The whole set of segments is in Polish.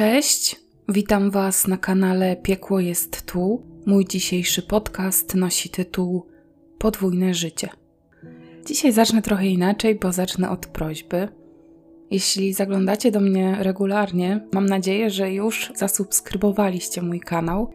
Cześć, witam Was na kanale Piekło jest tu. Mój dzisiejszy podcast nosi tytuł Podwójne życie. Dzisiaj zacznę trochę inaczej, bo zacznę od prośby. Jeśli zaglądacie do mnie regularnie, mam nadzieję, że już zasubskrybowaliście mój kanał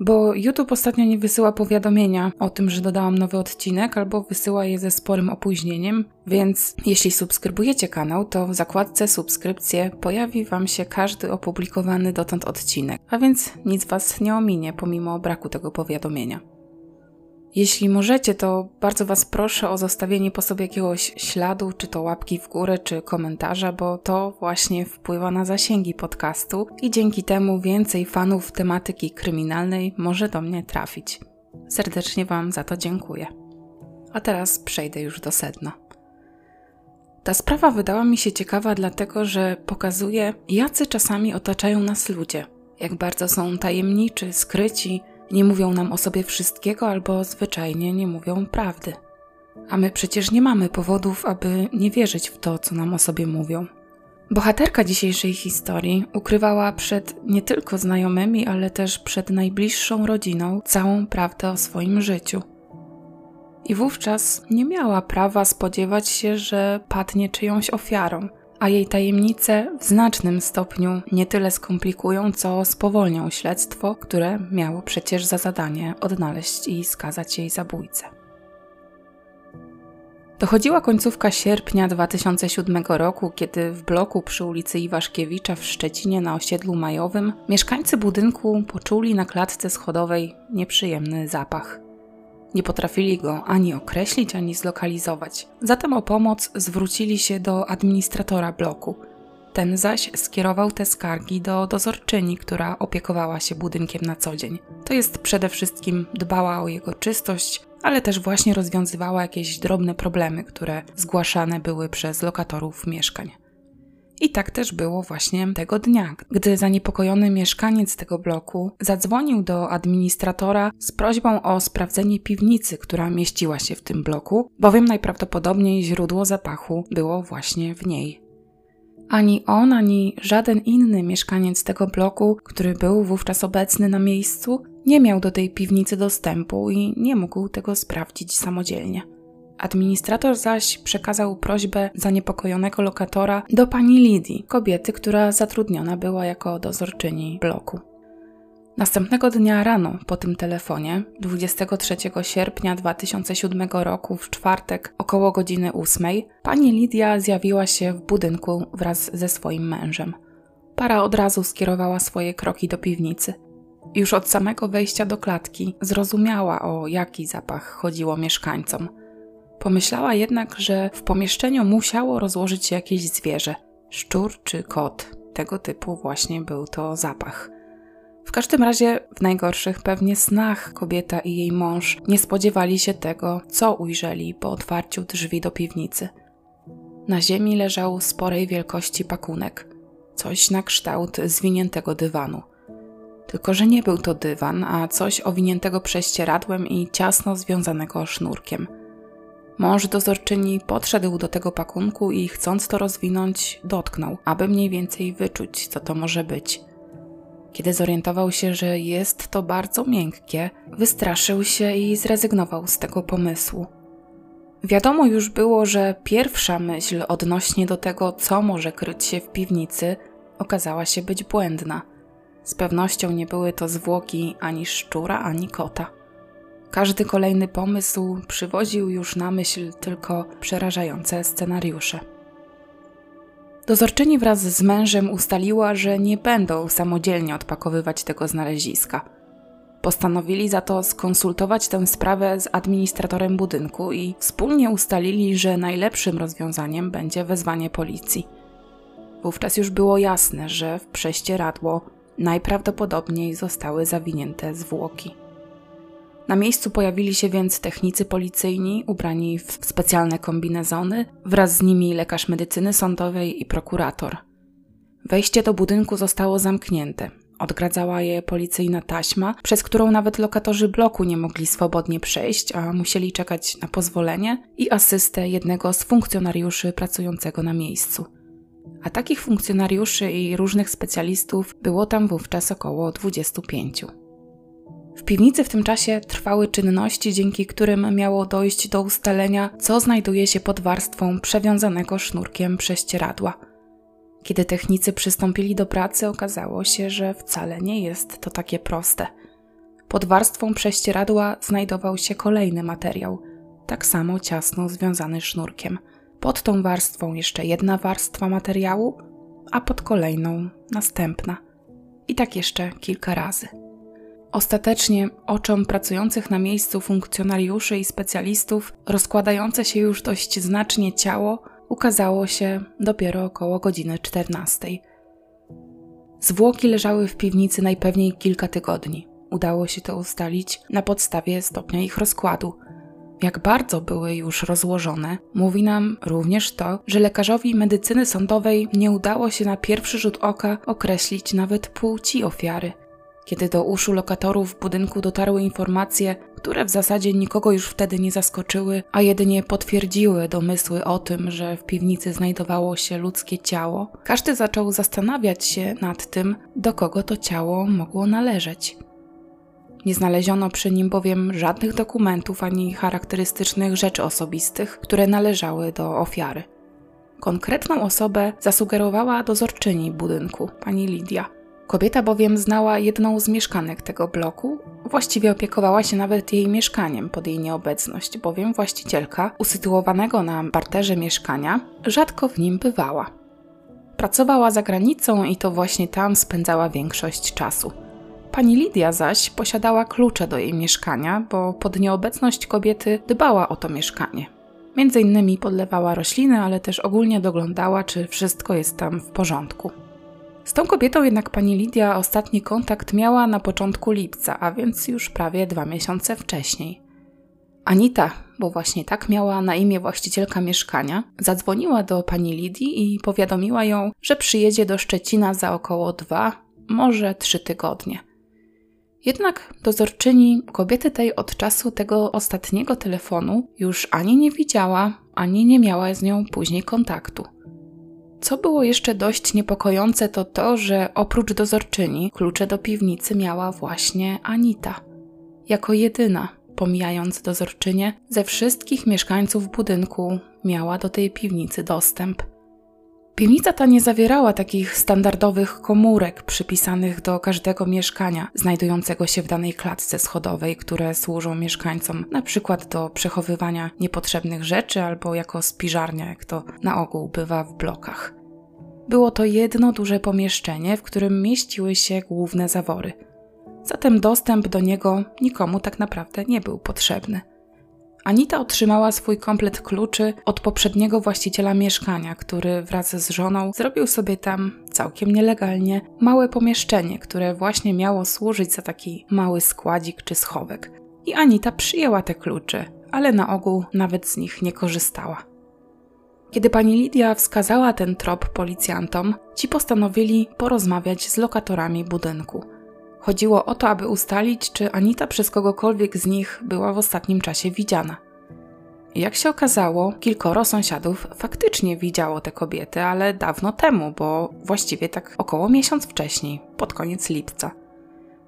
bo YouTube ostatnio nie wysyła powiadomienia o tym, że dodałam nowy odcinek, albo wysyła je ze sporym opóźnieniem, więc jeśli subskrybujecie kanał, to w zakładce subskrypcje pojawi Wam się każdy opublikowany dotąd odcinek, a więc nic Was nie ominie pomimo braku tego powiadomienia. Jeśli możecie, to bardzo Was proszę o zostawienie po sobie jakiegoś śladu, czy to łapki w górę, czy komentarza, bo to właśnie wpływa na zasięgi podcastu i dzięki temu więcej fanów tematyki kryminalnej może do mnie trafić. Serdecznie Wam za to dziękuję. A teraz przejdę już do sedna. Ta sprawa wydała mi się ciekawa, dlatego że pokazuje, jacy czasami otaczają nas ludzie, jak bardzo są tajemniczy, skryci nie mówią nam o sobie wszystkiego albo zwyczajnie nie mówią prawdy. A my przecież nie mamy powodów, aby nie wierzyć w to, co nam o sobie mówią. Bohaterka dzisiejszej historii ukrywała przed nie tylko znajomymi, ale też przed najbliższą rodziną całą prawdę o swoim życiu. I wówczas nie miała prawa spodziewać się, że padnie czyjąś ofiarą – a jej tajemnice w znacznym stopniu nie tyle skomplikują, co spowolnią śledztwo, które miało przecież za zadanie odnaleźć i skazać jej zabójcę. Dochodziła końcówka sierpnia 2007 roku, kiedy w bloku przy ulicy Iwaszkiewicza w Szczecinie na osiedlu majowym mieszkańcy budynku poczuli na klatce schodowej nieprzyjemny zapach. Nie potrafili go ani określić, ani zlokalizować. Zatem o pomoc zwrócili się do administratora bloku. Ten zaś skierował te skargi do dozorczyni, która opiekowała się budynkiem na co dzień. To jest przede wszystkim dbała o jego czystość, ale też właśnie rozwiązywała jakieś drobne problemy, które zgłaszane były przez lokatorów mieszkań. I tak też było właśnie tego dnia, gdy zaniepokojony mieszkaniec tego bloku zadzwonił do administratora z prośbą o sprawdzenie piwnicy, która mieściła się w tym bloku, bowiem najprawdopodobniej źródło zapachu było właśnie w niej. Ani on, ani żaden inny mieszkaniec tego bloku, który był wówczas obecny na miejscu, nie miał do tej piwnicy dostępu i nie mógł tego sprawdzić samodzielnie. Administrator zaś przekazał prośbę zaniepokojonego lokatora do pani Lidii, kobiety, która zatrudniona była jako dozorczyni bloku. Następnego dnia rano po tym telefonie, 23 sierpnia 2007 roku w czwartek około godziny 8, pani Lidia zjawiła się w budynku wraz ze swoim mężem. Para od razu skierowała swoje kroki do piwnicy. Już od samego wejścia do klatki zrozumiała, o jaki zapach chodziło mieszkańcom – Pomyślała jednak, że w pomieszczeniu musiało rozłożyć się jakieś zwierzę szczur czy kot. Tego typu właśnie był to zapach. W każdym razie, w najgorszych pewnie snach, kobieta i jej mąż nie spodziewali się tego, co ujrzeli po otwarciu drzwi do piwnicy. Na ziemi leżał sporej wielkości pakunek, coś na kształt zwiniętego dywanu. Tylko, że nie był to dywan, a coś owiniętego prześcieradłem i ciasno związanego sznurkiem – Mąż dozorczyni podszedł do tego pakunku i chcąc to rozwinąć, dotknął, aby mniej więcej wyczuć, co to może być. Kiedy zorientował się, że jest to bardzo miękkie, wystraszył się i zrezygnował z tego pomysłu. Wiadomo już było, że pierwsza myśl odnośnie do tego, co może kryć się w piwnicy, okazała się być błędna. Z pewnością nie były to zwłoki ani szczura, ani kota. Każdy kolejny pomysł przywoził już na myśl tylko przerażające scenariusze. Dozorczyni wraz z mężem ustaliła, że nie będą samodzielnie odpakowywać tego znaleziska. Postanowili za to skonsultować tę sprawę z administratorem budynku i wspólnie ustalili, że najlepszym rozwiązaniem będzie wezwanie policji. Wówczas już było jasne, że w prześcieradło najprawdopodobniej zostały zawinięte zwłoki. Na miejscu pojawili się więc technicy policyjni ubrani w specjalne kombinezony, wraz z nimi lekarz medycyny sądowej i prokurator. Wejście do budynku zostało zamknięte. Odgradzała je policyjna taśma, przez którą nawet lokatorzy bloku nie mogli swobodnie przejść, a musieli czekać na pozwolenie i asystę jednego z funkcjonariuszy pracującego na miejscu. A takich funkcjonariuszy i różnych specjalistów było tam wówczas około 25. W piwnicy w tym czasie trwały czynności, dzięki którym miało dojść do ustalenia, co znajduje się pod warstwą przewiązanego sznurkiem prześcieradła. Kiedy technicy przystąpili do pracy, okazało się, że wcale nie jest to takie proste. Pod warstwą prześcieradła znajdował się kolejny materiał, tak samo ciasno związany sznurkiem. Pod tą warstwą jeszcze jedna warstwa materiału, a pod kolejną następna. I tak jeszcze kilka razy. Ostatecznie oczom pracujących na miejscu funkcjonariuszy i specjalistów rozkładające się już dość znacznie ciało ukazało się dopiero około godziny 14. Zwłoki leżały w piwnicy najpewniej kilka tygodni. Udało się to ustalić na podstawie stopnia ich rozkładu. Jak bardzo były już rozłożone, mówi nam również to, że lekarzowi medycyny sądowej nie udało się na pierwszy rzut oka określić nawet płci ofiary – kiedy do uszu lokatorów budynku dotarły informacje, które w zasadzie nikogo już wtedy nie zaskoczyły, a jedynie potwierdziły domysły o tym, że w piwnicy znajdowało się ludzkie ciało, każdy zaczął zastanawiać się nad tym, do kogo to ciało mogło należeć. Nie znaleziono przy nim bowiem żadnych dokumentów ani charakterystycznych rzeczy osobistych, które należały do ofiary. Konkretną osobę zasugerowała dozorczyni budynku, pani Lidia Kobieta bowiem znała jedną z mieszkanek tego bloku, właściwie opiekowała się nawet jej mieszkaniem pod jej nieobecność, bowiem właścicielka, usytuowanego na parterze mieszkania, rzadko w nim bywała. Pracowała za granicą i to właśnie tam spędzała większość czasu. Pani Lidia zaś posiadała klucze do jej mieszkania, bo pod nieobecność kobiety dbała o to mieszkanie. Między innymi podlewała rośliny, ale też ogólnie doglądała, czy wszystko jest tam w porządku. Z tą kobietą jednak pani Lidia ostatni kontakt miała na początku lipca, a więc już prawie dwa miesiące wcześniej. Anita, bo właśnie tak miała na imię właścicielka mieszkania, zadzwoniła do pani Lidii i powiadomiła ją, że przyjedzie do Szczecina za około dwa, może trzy tygodnie. Jednak dozorczyni kobiety tej od czasu tego ostatniego telefonu już ani nie widziała, ani nie miała z nią później kontaktu. Co było jeszcze dość niepokojące, to to, że oprócz dozorczyni klucze do piwnicy miała właśnie Anita. Jako jedyna, pomijając dozorczynię, ze wszystkich mieszkańców budynku miała do tej piwnicy dostęp. Piwnica ta nie zawierała takich standardowych komórek przypisanych do każdego mieszkania znajdującego się w danej klatce schodowej, które służą mieszkańcom na przykład do przechowywania niepotrzebnych rzeczy albo jako spiżarnia, jak to na ogół bywa w blokach. Było to jedno duże pomieszczenie, w którym mieściły się główne zawory. Zatem dostęp do niego nikomu tak naprawdę nie był potrzebny. Anita otrzymała swój komplet kluczy od poprzedniego właściciela mieszkania, który wraz z żoną zrobił sobie tam całkiem nielegalnie małe pomieszczenie, które właśnie miało służyć za taki mały składzik czy schowek. I Anita przyjęła te klucze, ale na ogół nawet z nich nie korzystała. Kiedy pani Lidia wskazała ten trop policjantom, ci postanowili porozmawiać z lokatorami budynku. Chodziło o to, aby ustalić, czy Anita przez kogokolwiek z nich była w ostatnim czasie widziana. Jak się okazało, kilkoro sąsiadów faktycznie widziało tę kobietę, ale dawno temu, bo właściwie tak około miesiąc wcześniej, pod koniec lipca.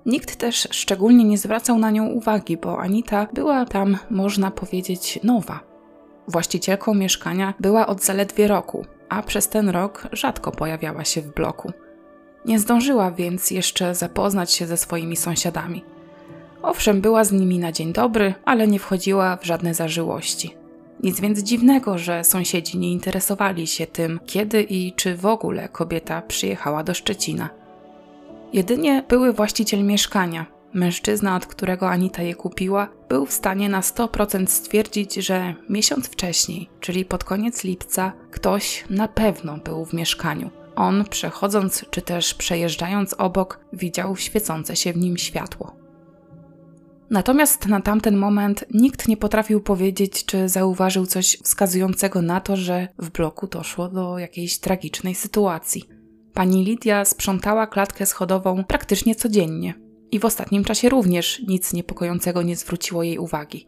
Nikt też szczególnie nie zwracał na nią uwagi, bo Anita była tam, można powiedzieć, nowa. Właścicielką mieszkania była od zaledwie roku, a przez ten rok rzadko pojawiała się w bloku. Nie zdążyła więc jeszcze zapoznać się ze swoimi sąsiadami. Owszem, była z nimi na dzień dobry, ale nie wchodziła w żadne zażyłości. Nic więc dziwnego, że sąsiedzi nie interesowali się tym, kiedy i czy w ogóle kobieta przyjechała do Szczecina. Jedynie były właściciel mieszkania, mężczyzna, od którego Anita je kupiła, był w stanie na 100% stwierdzić, że miesiąc wcześniej, czyli pod koniec lipca, ktoś na pewno był w mieszkaniu. On, przechodząc czy też przejeżdżając obok, widział świecące się w nim światło. Natomiast na tamten moment nikt nie potrafił powiedzieć, czy zauważył coś wskazującego na to, że w bloku doszło do jakiejś tragicznej sytuacji. Pani Lidia sprzątała klatkę schodową praktycznie codziennie i w ostatnim czasie również nic niepokojącego nie zwróciło jej uwagi.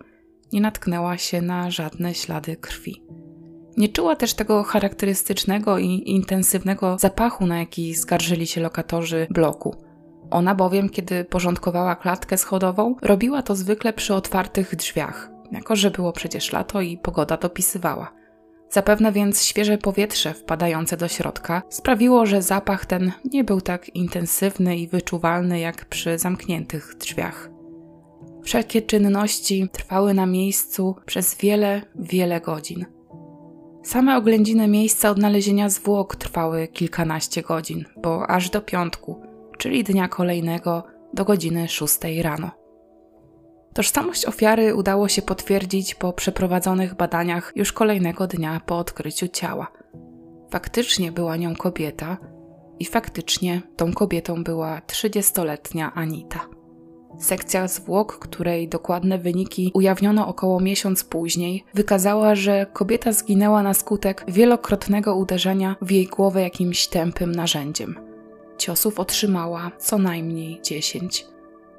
Nie natknęła się na żadne ślady krwi. Nie czuła też tego charakterystycznego i intensywnego zapachu, na jaki skarżyli się lokatorzy bloku. Ona bowiem, kiedy porządkowała klatkę schodową, robiła to zwykle przy otwartych drzwiach, jako że było przecież lato i pogoda dopisywała. Zapewne więc świeże powietrze wpadające do środka sprawiło, że zapach ten nie był tak intensywny i wyczuwalny jak przy zamkniętych drzwiach. Wszelkie czynności trwały na miejscu przez wiele, wiele godzin. Same oględziny miejsca odnalezienia zwłok trwały kilkanaście godzin, bo aż do piątku, czyli dnia kolejnego do godziny 6 rano. Tożsamość ofiary udało się potwierdzić po przeprowadzonych badaniach już kolejnego dnia po odkryciu ciała. Faktycznie była nią kobieta i faktycznie tą kobietą była 30-letnia Anita. Sekcja zwłok, której dokładne wyniki ujawniono około miesiąc później, wykazała, że kobieta zginęła na skutek wielokrotnego uderzenia w jej głowę jakimś tępym narzędziem. Ciosów otrzymała co najmniej 10.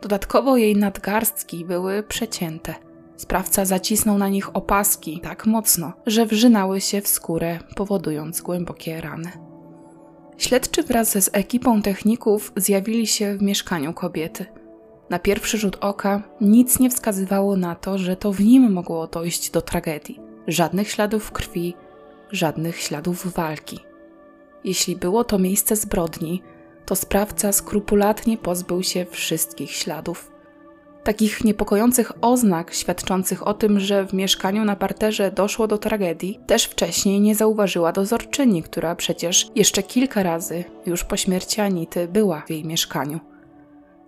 Dodatkowo jej nadgarstki były przecięte. Sprawca zacisnął na nich opaski tak mocno, że wrzynały się w skórę, powodując głębokie rany. Śledczy wraz z ekipą techników zjawili się w mieszkaniu kobiety. Na pierwszy rzut oka nic nie wskazywało na to, że to w nim mogło dojść do tragedii. Żadnych śladów krwi, żadnych śladów walki. Jeśli było to miejsce zbrodni, to sprawca skrupulatnie pozbył się wszystkich śladów. Takich niepokojących oznak świadczących o tym, że w mieszkaniu na parterze doszło do tragedii, też wcześniej nie zauważyła dozorczyni, która przecież jeszcze kilka razy już po śmierci Anity była w jej mieszkaniu.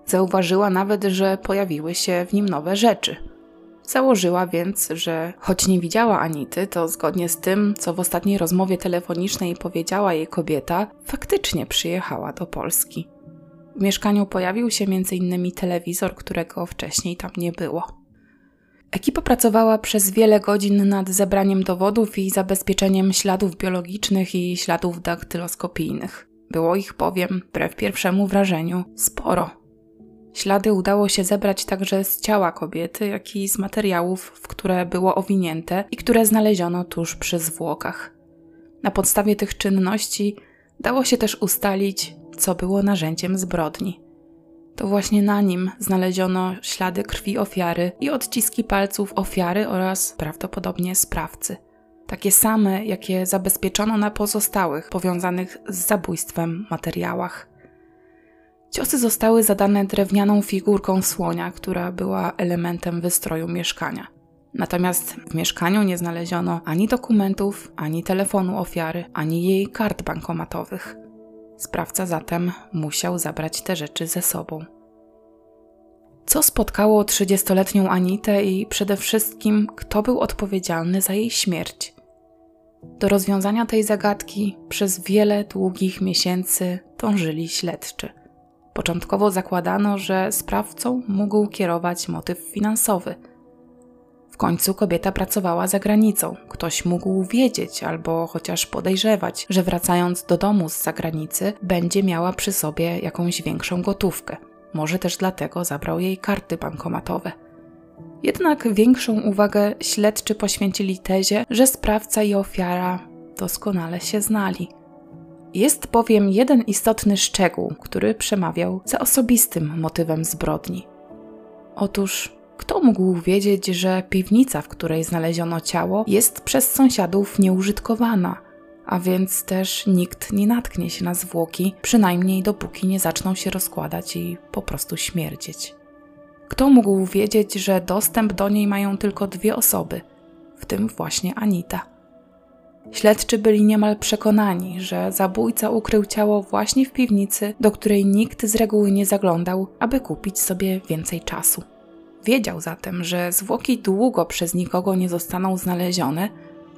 Zauważyła nawet, że pojawiły się w nim nowe rzeczy – Założyła więc, że choć nie widziała Anity, to zgodnie z tym, co w ostatniej rozmowie telefonicznej powiedziała jej kobieta, faktycznie przyjechała do Polski. W mieszkaniu pojawił się m.in. telewizor, którego wcześniej tam nie było. Ekipa pracowała przez wiele godzin nad zebraniem dowodów i zabezpieczeniem śladów biologicznych i śladów daktyloskopijnych. Było ich bowiem, wbrew pierwszemu wrażeniu, sporo. Ślady udało się zebrać także z ciała kobiety, jak i z materiałów, w które było owinięte i które znaleziono tuż przy zwłokach. Na podstawie tych czynności dało się też ustalić, co było narzędziem zbrodni. To właśnie na nim znaleziono ślady krwi ofiary i odciski palców ofiary oraz prawdopodobnie sprawcy. Takie same, jakie zabezpieczono na pozostałych powiązanych z zabójstwem materiałach. Ciosy zostały zadane drewnianą figurką słonia, która była elementem wystroju mieszkania. Natomiast w mieszkaniu nie znaleziono ani dokumentów, ani telefonu ofiary, ani jej kart bankomatowych. Sprawca zatem musiał zabrać te rzeczy ze sobą. Co spotkało 30-letnią Anitę i przede wszystkim kto był odpowiedzialny za jej śmierć? Do rozwiązania tej zagadki przez wiele długich miesięcy dążyli śledczy. Początkowo zakładano, że sprawcą mógł kierować motyw finansowy. W końcu kobieta pracowała za granicą. Ktoś mógł wiedzieć albo chociaż podejrzewać, że wracając do domu z zagranicy będzie miała przy sobie jakąś większą gotówkę. Może też dlatego zabrał jej karty bankomatowe. Jednak większą uwagę śledczy poświęcili tezie, że sprawca i ofiara doskonale się znali. Jest bowiem jeden istotny szczegół, który przemawiał za osobistym motywem zbrodni. Otóż, kto mógł wiedzieć, że piwnica, w której znaleziono ciało, jest przez sąsiadów nieużytkowana, a więc też nikt nie natknie się na zwłoki, przynajmniej dopóki nie zaczną się rozkładać i po prostu śmierdzieć. Kto mógł wiedzieć, że dostęp do niej mają tylko dwie osoby, w tym właśnie Anita? Śledczy byli niemal przekonani, że zabójca ukrył ciało właśnie w piwnicy, do której nikt z reguły nie zaglądał, aby kupić sobie więcej czasu. Wiedział zatem, że zwłoki długo przez nikogo nie zostaną znalezione,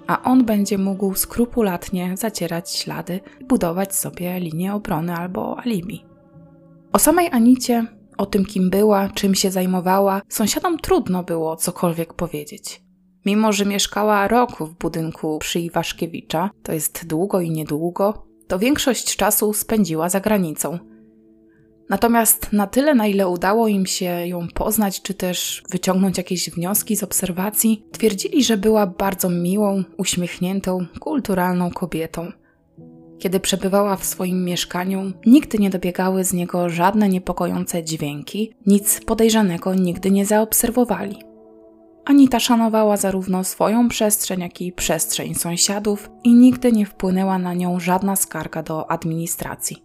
a on będzie mógł skrupulatnie zacierać ślady i budować sobie linię obrony albo alibi. O samej Anicie, o tym kim była, czym się zajmowała, sąsiadom trudno było cokolwiek powiedzieć. Mimo, że mieszkała rok w budynku przy Iwaszkiewicza, to jest długo i niedługo, to większość czasu spędziła za granicą. Natomiast na tyle, na ile udało im się ją poznać, czy też wyciągnąć jakieś wnioski z obserwacji, twierdzili, że była bardzo miłą, uśmiechniętą, kulturalną kobietą. Kiedy przebywała w swoim mieszkaniu, nigdy nie dobiegały z niego żadne niepokojące dźwięki, nic podejrzanego nigdy nie zaobserwowali. Anita szanowała zarówno swoją przestrzeń, jak i przestrzeń sąsiadów i nigdy nie wpłynęła na nią żadna skarga do administracji.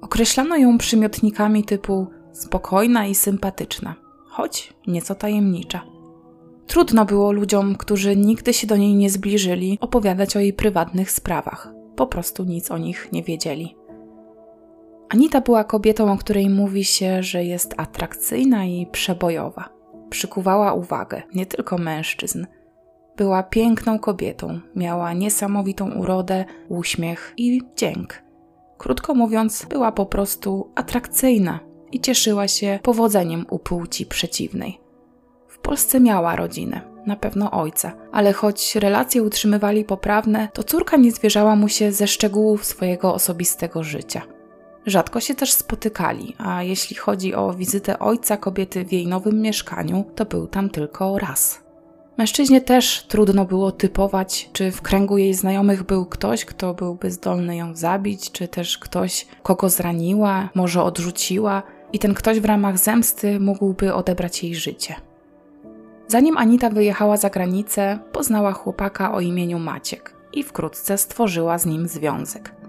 Określano ją przymiotnikami typu spokojna i sympatyczna, choć nieco tajemnicza. Trudno było ludziom, którzy nigdy się do niej nie zbliżyli, opowiadać o jej prywatnych sprawach. Po prostu nic o nich nie wiedzieli. Anita była kobietą, o której mówi się, że jest atrakcyjna i przebojowa. Przykuwała uwagę nie tylko mężczyzn. Była piękną kobietą, miała niesamowitą urodę, uśmiech i dzięk. Krótko mówiąc, była po prostu atrakcyjna i cieszyła się powodzeniem u płci przeciwnej. W Polsce miała rodzinę, na pewno ojca, ale choć relacje utrzymywali poprawne, to córka nie zwierzała mu się ze szczegółów swojego osobistego życia. Rzadko się też spotykali, a jeśli chodzi o wizytę ojca kobiety w jej nowym mieszkaniu, to był tam tylko raz. Mężczyźnie też trudno było typować, czy w kręgu jej znajomych był ktoś, kto byłby zdolny ją zabić, czy też ktoś, kogo zraniła, może odrzuciła, i ten ktoś w ramach zemsty mógłby odebrać jej życie. Zanim Anita wyjechała za granicę, poznała chłopaka o imieniu Maciek i wkrótce stworzyła z nim związek.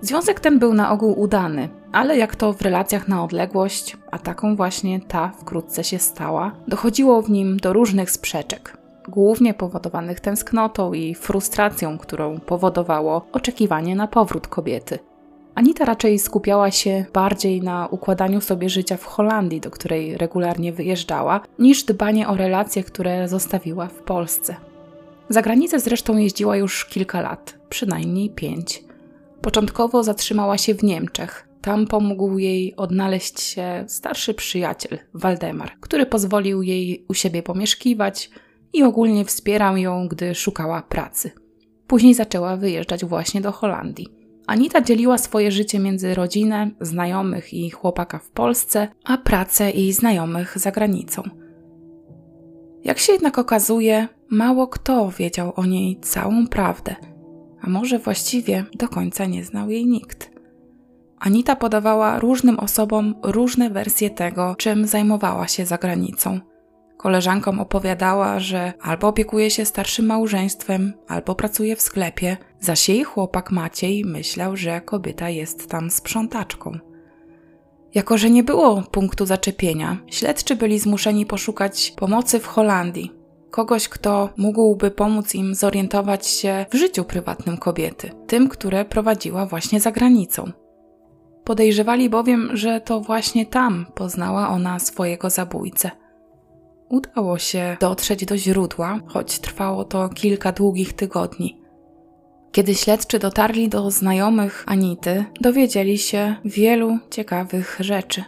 Związek ten był na ogół udany, ale jak to w relacjach na odległość, a taką właśnie ta wkrótce się stała, dochodziło w nim do różnych sprzeczek, głównie powodowanych tęsknotą i frustracją, którą powodowało oczekiwanie na powrót kobiety. Anita raczej skupiała się bardziej na układaniu sobie życia w Holandii, do której regularnie wyjeżdżała, niż dbanie o relacje, które zostawiła w Polsce. Za granicę zresztą jeździła już kilka lat, przynajmniej pięć. Początkowo zatrzymała się w Niemczech. Tam pomógł jej odnaleźć się starszy przyjaciel, Waldemar, który pozwolił jej u siebie pomieszkiwać i ogólnie wspierał ją, gdy szukała pracy. Później zaczęła wyjeżdżać właśnie do Holandii. Anita dzieliła swoje życie między rodzinę, znajomych i chłopaka w Polsce, a pracę i znajomych za granicą. Jak się jednak okazuje, mało kto wiedział o niej całą prawdę – a może właściwie do końca nie znał jej nikt. Anita podawała różnym osobom różne wersje tego, czym zajmowała się za granicą. Koleżankom opowiadała, że albo opiekuje się starszym małżeństwem, albo pracuje w sklepie, zaś jej chłopak Maciej myślał, że kobieta jest tam sprzątaczką. Jako, że nie było punktu zaczepienia, śledczy byli zmuszeni poszukać pomocy w Holandii, kogoś, kto mógłby pomóc im zorientować się w życiu prywatnym kobiety, tym, które prowadziła właśnie za granicą. Podejrzewali bowiem, że to właśnie tam poznała ona swojego zabójcę. Udało się dotrzeć do źródła, choć trwało to kilka długich tygodni. Kiedy śledczy dotarli do znajomych Anity, dowiedzieli się wielu ciekawych rzeczy.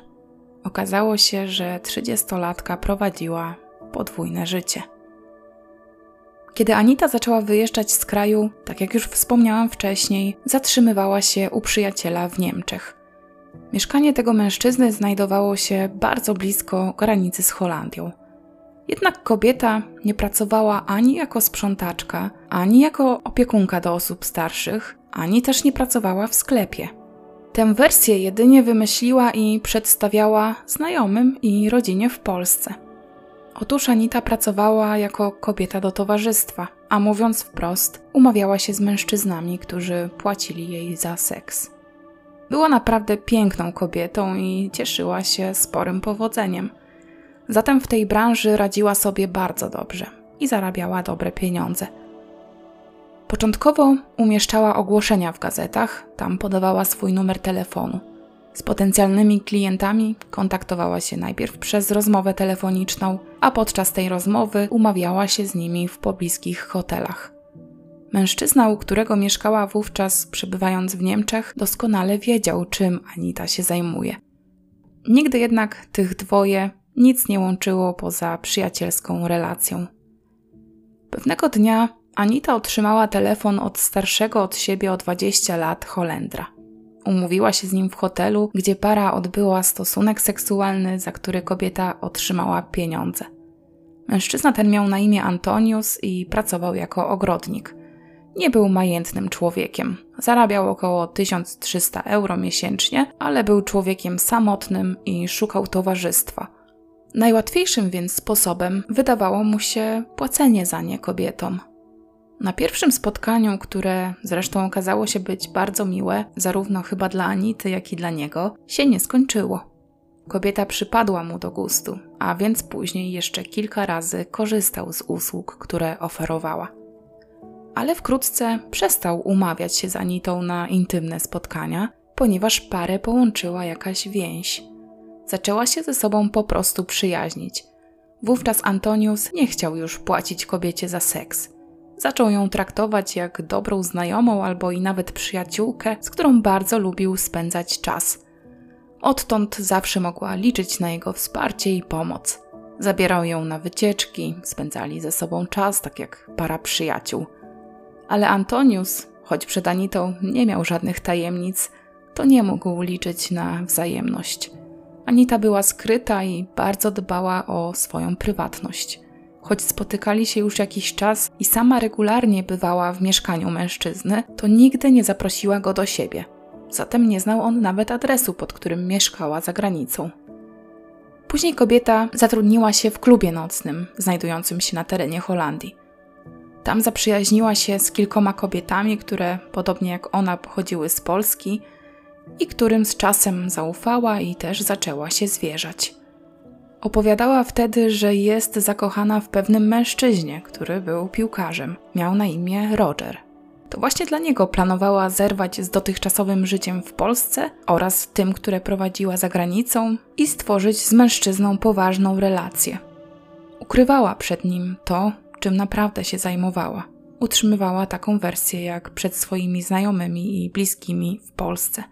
Okazało się, że trzydziestolatka prowadziła podwójne życie. Kiedy Anita zaczęła wyjeżdżać z kraju, tak jak już wspomniałam wcześniej, zatrzymywała się u przyjaciela w Niemczech. Mieszkanie tego mężczyzny znajdowało się bardzo blisko granicy z Holandią. Jednak kobieta nie pracowała ani jako sprzątaczka, ani jako opiekunka do osób starszych, ani też nie pracowała w sklepie. Tę wersję jedynie wymyśliła i przedstawiała znajomym i rodzinie w Polsce. Otóż Anita pracowała jako kobieta do towarzystwa, a mówiąc wprost, umawiała się z mężczyznami, którzy płacili jej za seks. Była naprawdę piękną kobietą i cieszyła się sporym powodzeniem. Zatem w tej branży radziła sobie bardzo dobrze i zarabiała dobre pieniądze. Początkowo umieszczała ogłoszenia w gazetach, tam podawała swój numer telefonu. Z potencjalnymi klientami kontaktowała się najpierw przez rozmowę telefoniczną, a podczas tej rozmowy umawiała się z nimi w pobliskich hotelach. Mężczyzna, u którego mieszkała wówczas, przebywając w Niemczech, doskonale wiedział, czym Anita się zajmuje. Nigdy jednak tych dwoje nic nie łączyło poza przyjacielską relacją. Pewnego dnia Anita otrzymała telefon od starszego od siebie o 20 lat Holendra. Umówiła się z nim w hotelu, gdzie para odbyła stosunek seksualny, za który kobieta otrzymała pieniądze. Mężczyzna ten miał na imię Antonius i pracował jako ogrodnik. Nie był majętnym człowiekiem. Zarabiał około 1300 euro miesięcznie, ale był człowiekiem samotnym i szukał towarzystwa. Najłatwiejszym więc sposobem wydawało mu się płacenie za nie kobietom. Na pierwszym spotkaniu, które zresztą okazało się być bardzo miłe, zarówno chyba dla Anity, jak i dla niego, się nie skończyło. Kobieta przypadła mu do gustu, a więc później jeszcze kilka razy korzystał z usług, które oferowała. Ale wkrótce przestał umawiać się z Anitą na intymne spotkania, ponieważ parę połączyła jakaś więź. Zaczęła się ze sobą po prostu przyjaźnić. Wówczas Antonius nie chciał już płacić kobiecie za seks Zaczął ją traktować jak dobrą znajomą albo i nawet przyjaciółkę, z którą bardzo lubił spędzać czas. Odtąd zawsze mogła liczyć na jego wsparcie i pomoc. Zabierał ją na wycieczki, spędzali ze sobą czas, tak jak para przyjaciół. Ale Antonius, choć przed Anitą nie miał żadnych tajemnic, to nie mógł liczyć na wzajemność. Anita była skryta i bardzo dbała o swoją prywatność choć spotykali się już jakiś czas i sama regularnie bywała w mieszkaniu mężczyzny, to nigdy nie zaprosiła go do siebie. Zatem nie znał on nawet adresu, pod którym mieszkała za granicą. Później kobieta zatrudniła się w klubie nocnym, znajdującym się na terenie Holandii. Tam zaprzyjaźniła się z kilkoma kobietami, które, podobnie jak ona, pochodziły z Polski i którym z czasem zaufała i też zaczęła się zwierzać. Opowiadała wtedy, że jest zakochana w pewnym mężczyźnie, który był piłkarzem. Miał na imię Roger. To właśnie dla niego planowała zerwać z dotychczasowym życiem w Polsce oraz tym, które prowadziła za granicą i stworzyć z mężczyzną poważną relację. Ukrywała przed nim to, czym naprawdę się zajmowała. Utrzymywała taką wersję jak przed swoimi znajomymi i bliskimi w Polsce.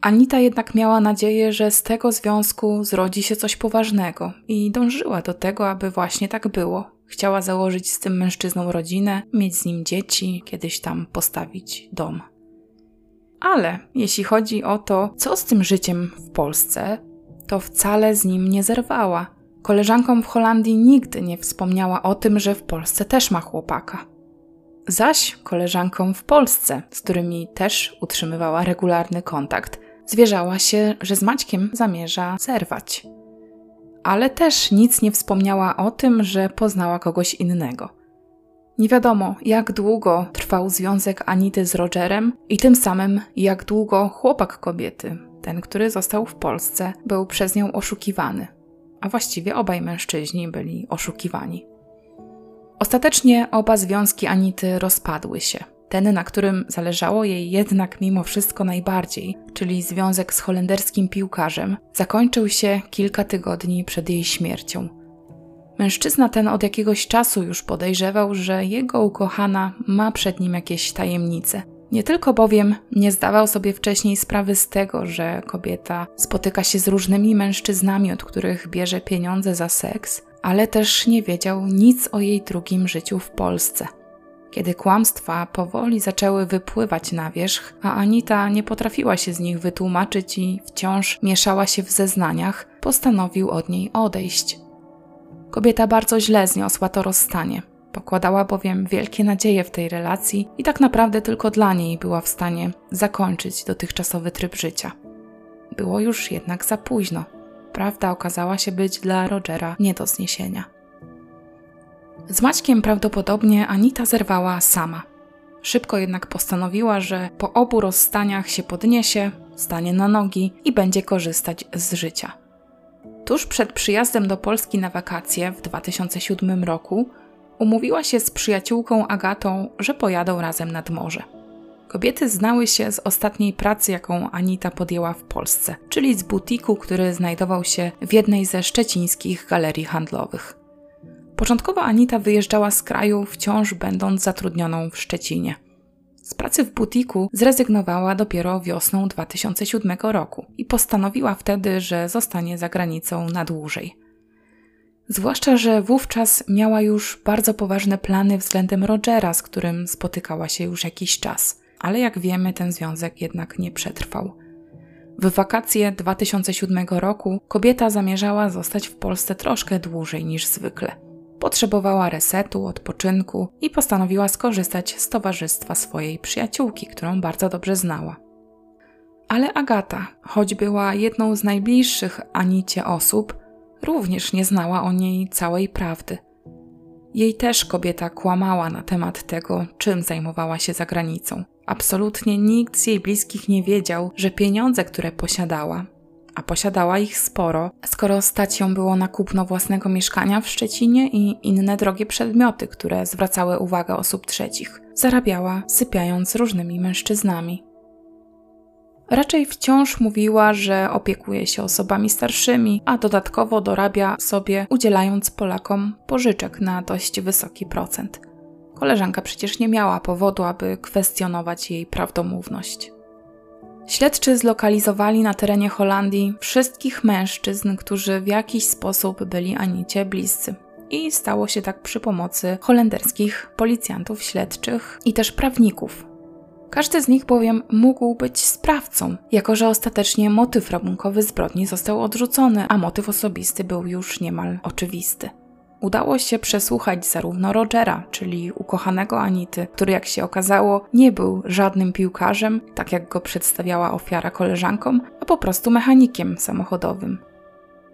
Anita jednak miała nadzieję, że z tego związku zrodzi się coś poważnego i dążyła do tego, aby właśnie tak było. Chciała założyć z tym mężczyzną rodzinę, mieć z nim dzieci, kiedyś tam postawić dom. Ale jeśli chodzi o to, co z tym życiem w Polsce, to wcale z nim nie zerwała. Koleżankom w Holandii nigdy nie wspomniała o tym, że w Polsce też ma chłopaka. Zaś koleżankom w Polsce, z którymi też utrzymywała regularny kontakt, zwierzała się, że z Maćkiem zamierza zerwać. Ale też nic nie wspomniała o tym, że poznała kogoś innego. Nie wiadomo, jak długo trwał związek Anity z Rogerem i tym samym jak długo chłopak kobiety, ten, który został w Polsce, był przez nią oszukiwany. A właściwie obaj mężczyźni byli oszukiwani. Ostatecznie oba związki Anity rozpadły się ten, na którym zależało jej jednak mimo wszystko najbardziej, czyli związek z holenderskim piłkarzem, zakończył się kilka tygodni przed jej śmiercią. Mężczyzna ten od jakiegoś czasu już podejrzewał, że jego ukochana ma przed nim jakieś tajemnice. Nie tylko bowiem nie zdawał sobie wcześniej sprawy z tego, że kobieta spotyka się z różnymi mężczyznami, od których bierze pieniądze za seks, ale też nie wiedział nic o jej drugim życiu w Polsce. Kiedy kłamstwa powoli zaczęły wypływać na wierzch, a Anita nie potrafiła się z nich wytłumaczyć i wciąż mieszała się w zeznaniach, postanowił od niej odejść. Kobieta bardzo źle zniosła to rozstanie. Pokładała bowiem wielkie nadzieje w tej relacji i tak naprawdę tylko dla niej była w stanie zakończyć dotychczasowy tryb życia. Było już jednak za późno. Prawda okazała się być dla Rogera nie do zniesienia. Z Maćkiem prawdopodobnie Anita zerwała sama. Szybko jednak postanowiła, że po obu rozstaniach się podniesie, stanie na nogi i będzie korzystać z życia. Tuż przed przyjazdem do Polski na wakacje w 2007 roku umówiła się z przyjaciółką Agatą, że pojadą razem nad morze. Kobiety znały się z ostatniej pracy, jaką Anita podjęła w Polsce, czyli z butiku, który znajdował się w jednej ze szczecińskich galerii handlowych. Początkowo Anita wyjeżdżała z kraju, wciąż będąc zatrudnioną w Szczecinie. Z pracy w butiku zrezygnowała dopiero wiosną 2007 roku i postanowiła wtedy, że zostanie za granicą na dłużej. Zwłaszcza, że wówczas miała już bardzo poważne plany względem Rogera, z którym spotykała się już jakiś czas. ale jak wiemy, ten związek jednak nie przetrwał. W wakacje 2007 roku kobieta zamierzała zostać w Polsce troszkę dłużej niż zwykle. Potrzebowała resetu, odpoczynku i postanowiła skorzystać z towarzystwa swojej przyjaciółki, którą bardzo dobrze znała. Ale Agata, choć była jedną z najbliższych Anicie osób, również nie znała o niej całej prawdy. Jej też kobieta kłamała na temat tego, czym zajmowała się za granicą. Absolutnie nikt z jej bliskich nie wiedział, że pieniądze, które posiadała, a posiadała ich sporo, skoro stać ją było na kupno własnego mieszkania w Szczecinie i inne drogie przedmioty, które zwracały uwagę osób trzecich, zarabiała sypiając różnymi mężczyznami. Raczej wciąż mówiła, że opiekuje się osobami starszymi, a dodatkowo dorabia sobie, udzielając Polakom pożyczek na dość wysoki procent. Koleżanka przecież nie miała powodu, aby kwestionować jej prawdomówność. Śledczy zlokalizowali na terenie Holandii wszystkich mężczyzn, którzy w jakiś sposób byli Anicie bliscy. I stało się tak przy pomocy holenderskich policjantów śledczych i też prawników, każdy z nich bowiem mógł być sprawcą, jako że ostatecznie motyw rabunkowy zbrodni został odrzucony, a motyw osobisty był już niemal oczywisty. Udało się przesłuchać zarówno Rogera, czyli ukochanego Anity, który jak się okazało nie był żadnym piłkarzem, tak jak go przedstawiała ofiara koleżankom, a po prostu mechanikiem samochodowym.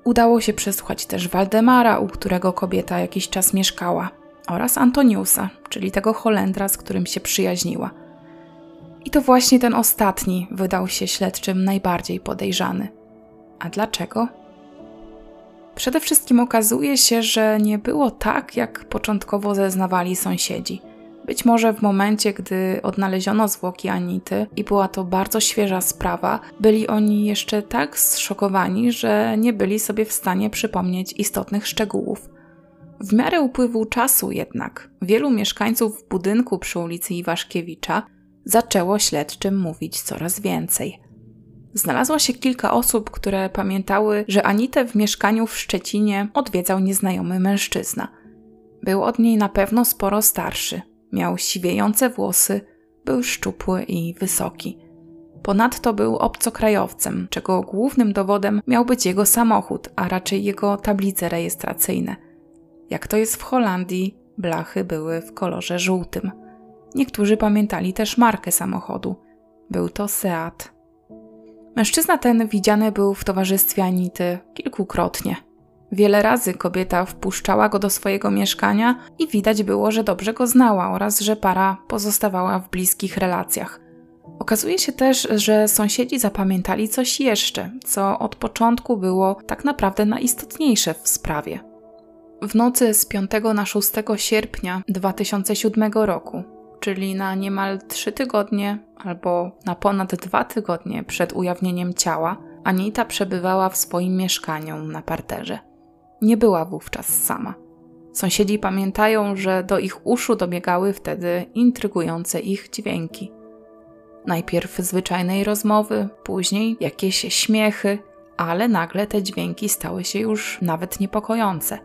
Udało się przesłuchać też Waldemara, u którego kobieta jakiś czas mieszkała, oraz Antoniusa, czyli tego Holendra, z którym się przyjaźniła – i to właśnie ten ostatni wydał się śledczym najbardziej podejrzany. A dlaczego? Przede wszystkim okazuje się, że nie było tak, jak początkowo zeznawali sąsiedzi. Być może w momencie, gdy odnaleziono zwłoki Anity i była to bardzo świeża sprawa, byli oni jeszcze tak zszokowani, że nie byli sobie w stanie przypomnieć istotnych szczegółów. W miarę upływu czasu jednak wielu mieszkańców budynku przy ulicy Iwaszkiewicza zaczęło śledczym mówić coraz więcej. Znalazło się kilka osób, które pamiętały, że Anitę w mieszkaniu w Szczecinie odwiedzał nieznajomy mężczyzna. Był od niej na pewno sporo starszy, miał siwiejące włosy, był szczupły i wysoki. Ponadto był obcokrajowcem, czego głównym dowodem miał być jego samochód, a raczej jego tablice rejestracyjne. Jak to jest w Holandii, blachy były w kolorze żółtym. Niektórzy pamiętali też markę samochodu. Był to Seat. Mężczyzna ten widziany był w towarzystwie Anity kilkukrotnie. Wiele razy kobieta wpuszczała go do swojego mieszkania i widać było, że dobrze go znała oraz że para pozostawała w bliskich relacjach. Okazuje się też, że sąsiedzi zapamiętali coś jeszcze, co od początku było tak naprawdę najistotniejsze w sprawie. W nocy z 5 na 6 sierpnia 2007 roku czyli na niemal trzy tygodnie albo na ponad dwa tygodnie przed ujawnieniem ciała, Anita przebywała w swoim mieszkaniu na parterze. Nie była wówczas sama. Sąsiedzi pamiętają, że do ich uszu dobiegały wtedy intrygujące ich dźwięki. Najpierw zwyczajnej rozmowy, później jakieś śmiechy, ale nagle te dźwięki stały się już nawet niepokojące.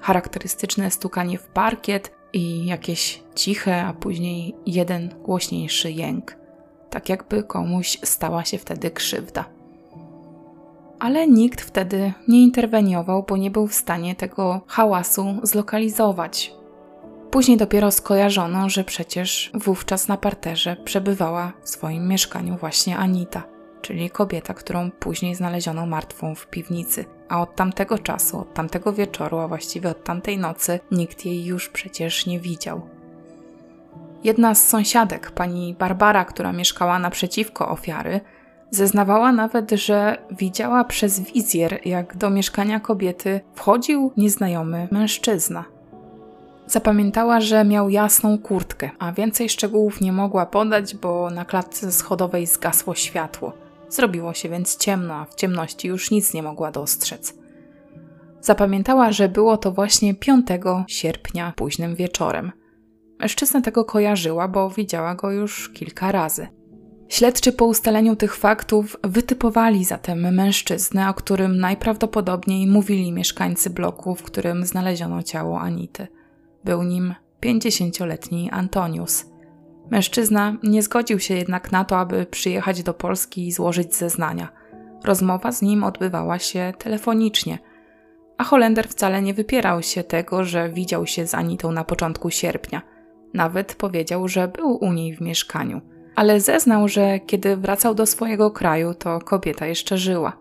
Charakterystyczne stukanie w parkiet, i jakieś ciche, a później jeden głośniejszy jęk, tak jakby komuś stała się wtedy krzywda. Ale nikt wtedy nie interweniował, bo nie był w stanie tego hałasu zlokalizować. Później dopiero skojarzono, że przecież wówczas na parterze przebywała w swoim mieszkaniu właśnie Anita czyli kobieta, którą później znaleziono martwą w piwnicy. A od tamtego czasu, od tamtego wieczoru, a właściwie od tamtej nocy, nikt jej już przecież nie widział. Jedna z sąsiadek, pani Barbara, która mieszkała naprzeciwko ofiary, zeznawała nawet, że widziała przez wizjer, jak do mieszkania kobiety wchodził nieznajomy mężczyzna. Zapamiętała, że miał jasną kurtkę, a więcej szczegółów nie mogła podać, bo na klatce schodowej zgasło światło. Zrobiło się więc ciemno, a w ciemności już nic nie mogła dostrzec. Zapamiętała, że było to właśnie 5 sierpnia późnym wieczorem. Mężczyzna tego kojarzyła, bo widziała go już kilka razy. Śledczy po ustaleniu tych faktów wytypowali zatem mężczyznę, o którym najprawdopodobniej mówili mieszkańcy bloku, w którym znaleziono ciało Anity. Był nim 50-letni Antonius – Mężczyzna nie zgodził się jednak na to, aby przyjechać do Polski i złożyć zeznania. Rozmowa z nim odbywała się telefonicznie, a Holender wcale nie wypierał się tego, że widział się z Anitą na początku sierpnia. Nawet powiedział, że był u niej w mieszkaniu. Ale zeznał, że kiedy wracał do swojego kraju, to kobieta jeszcze żyła.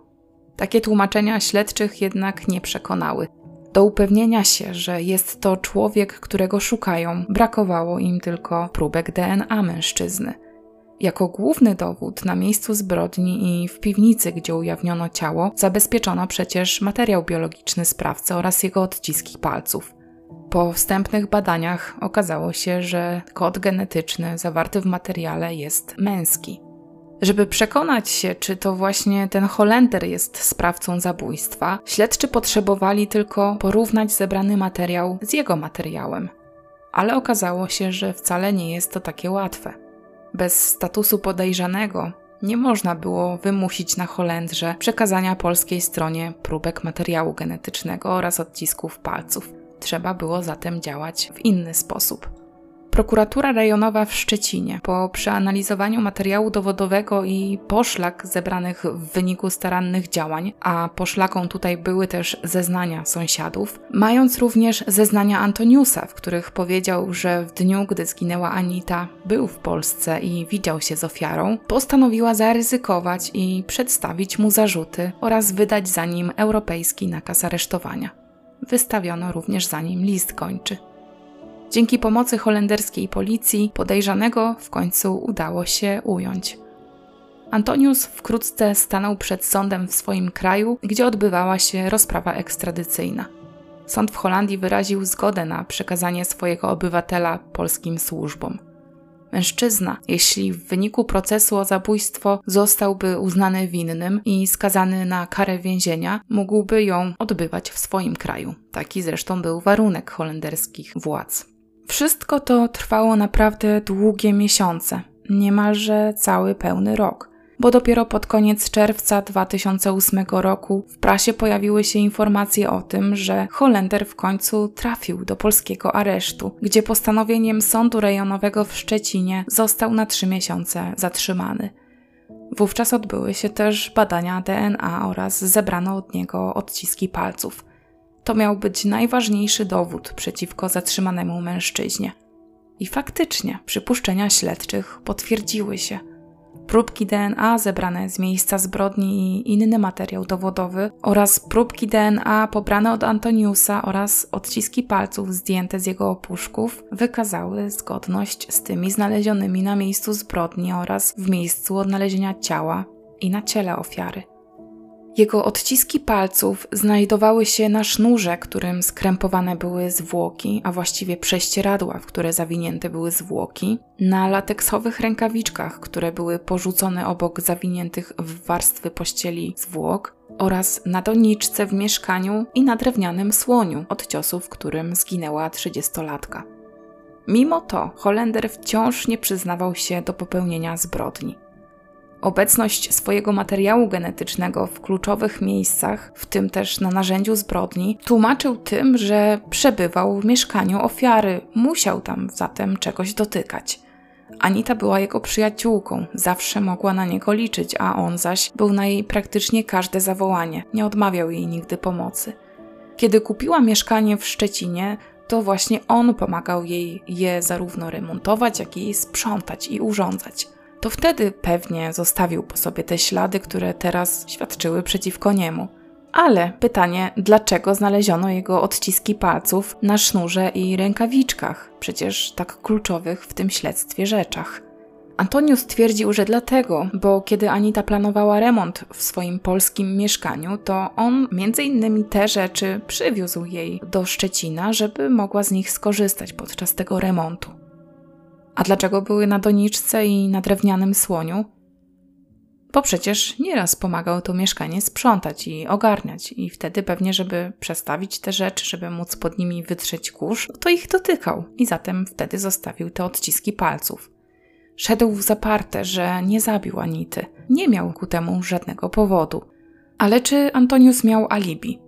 Takie tłumaczenia śledczych jednak nie przekonały. Do upewnienia się, że jest to człowiek, którego szukają, brakowało im tylko próbek DNA mężczyzny. Jako główny dowód na miejscu zbrodni i w piwnicy, gdzie ujawniono ciało, zabezpieczono przecież materiał biologiczny sprawcy oraz jego odciski palców. Po wstępnych badaniach okazało się, że kod genetyczny zawarty w materiale jest męski. Żeby przekonać się, czy to właśnie ten Holender jest sprawcą zabójstwa, śledczy potrzebowali tylko porównać zebrany materiał z jego materiałem. Ale okazało się, że wcale nie jest to takie łatwe. Bez statusu podejrzanego nie można było wymusić na Holendrze przekazania polskiej stronie próbek materiału genetycznego oraz odcisków palców. Trzeba było zatem działać w inny sposób. Prokuratura rejonowa w Szczecinie po przeanalizowaniu materiału dowodowego i poszlak zebranych w wyniku starannych działań, a poszlaką tutaj były też zeznania sąsiadów, mając również zeznania Antoniusa, w których powiedział, że w dniu, gdy zginęła Anita, był w Polsce i widział się z ofiarą, postanowiła zaryzykować i przedstawić mu zarzuty oraz wydać za nim europejski nakaz aresztowania. Wystawiono również za nim list kończy. Dzięki pomocy holenderskiej policji podejrzanego w końcu udało się ująć. Antonius wkrótce stanął przed sądem w swoim kraju, gdzie odbywała się rozprawa ekstradycyjna. Sąd w Holandii wyraził zgodę na przekazanie swojego obywatela polskim służbom. Mężczyzna, jeśli w wyniku procesu o zabójstwo zostałby uznany winnym i skazany na karę więzienia, mógłby ją odbywać w swoim kraju. Taki zresztą był warunek holenderskich władz. Wszystko to trwało naprawdę długie miesiące, niemalże cały pełny rok, bo dopiero pod koniec czerwca 2008 roku w prasie pojawiły się informacje o tym, że Holender w końcu trafił do polskiego aresztu, gdzie postanowieniem sądu rejonowego w Szczecinie został na trzy miesiące zatrzymany. Wówczas odbyły się też badania DNA oraz zebrano od niego odciski palców. To miał być najważniejszy dowód przeciwko zatrzymanemu mężczyźnie. I faktycznie przypuszczenia śledczych potwierdziły się. Próbki DNA zebrane z miejsca zbrodni i inny materiał dowodowy oraz próbki DNA pobrane od Antoniusa oraz odciski palców zdjęte z jego opuszków wykazały zgodność z tymi znalezionymi na miejscu zbrodni oraz w miejscu odnalezienia ciała i na ciele ofiary. Jego odciski palców znajdowały się na sznurze, którym skrępowane były zwłoki, a właściwie prześcieradła, w które zawinięte były zwłoki, na lateksowych rękawiczkach, które były porzucone obok zawiniętych w warstwy pościeli zwłok, oraz na doniczce w mieszkaniu i na drewnianym słoniu od ciosu, w którym zginęła trzydziestolatka. Mimo to Holender wciąż nie przyznawał się do popełnienia zbrodni. Obecność swojego materiału genetycznego w kluczowych miejscach, w tym też na narzędziu zbrodni, tłumaczył tym, że przebywał w mieszkaniu ofiary, musiał tam zatem czegoś dotykać. Anita była jego przyjaciółką, zawsze mogła na niego liczyć, a on zaś był na jej praktycznie każde zawołanie, nie odmawiał jej nigdy pomocy. Kiedy kupiła mieszkanie w Szczecinie, to właśnie on pomagał jej je zarówno remontować, jak i sprzątać i urządzać to wtedy pewnie zostawił po sobie te ślady, które teraz świadczyły przeciwko niemu. Ale pytanie, dlaczego znaleziono jego odciski palców na sznurze i rękawiczkach, przecież tak kluczowych w tym śledztwie rzeczach? Antonius twierdził, że dlatego, bo kiedy Anita planowała remont w swoim polskim mieszkaniu, to on między innymi te rzeczy przywiózł jej do Szczecina, żeby mogła z nich skorzystać podczas tego remontu. A dlaczego były na doniczce i na drewnianym słoniu? Bo przecież nieraz pomagał to mieszkanie sprzątać i ogarniać, i wtedy pewnie, żeby przestawić te rzeczy, żeby móc pod nimi wytrzeć kurz, to ich dotykał i zatem wtedy zostawił te odciski palców. Szedł w zaparte, że nie zabił Anity. Nie miał ku temu żadnego powodu. Ale czy Antonius miał alibi?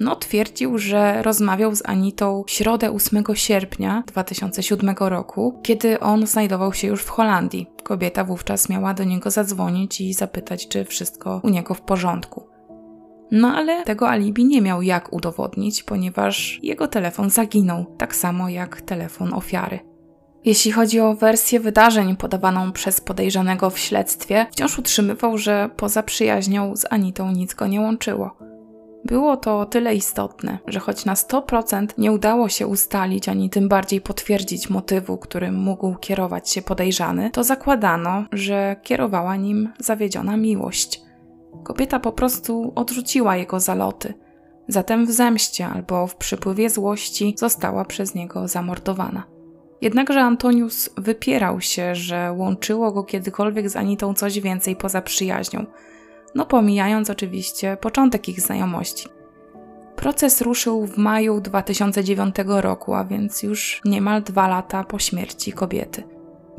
No, twierdził, że rozmawiał z Anitą w środę 8 sierpnia 2007 roku, kiedy on znajdował się już w Holandii. Kobieta wówczas miała do niego zadzwonić i zapytać, czy wszystko u niego w porządku. No ale tego alibi nie miał jak udowodnić, ponieważ jego telefon zaginął, tak samo jak telefon ofiary. Jeśli chodzi o wersję wydarzeń podawaną przez podejrzanego w śledztwie, wciąż utrzymywał, że poza przyjaźnią z Anitą nic go nie łączyło. Było to o tyle istotne, że choć na 100% nie udało się ustalić ani tym bardziej potwierdzić motywu, którym mógł kierować się podejrzany, to zakładano, że kierowała nim zawiedziona miłość. Kobieta po prostu odrzuciła jego zaloty, zatem w zemście albo w przypływie złości została przez niego zamordowana. Jednakże Antonius wypierał się, że łączyło go kiedykolwiek z Anitą coś więcej poza przyjaźnią, no pomijając oczywiście początek ich znajomości. Proces ruszył w maju 2009 roku, a więc już niemal dwa lata po śmierci kobiety.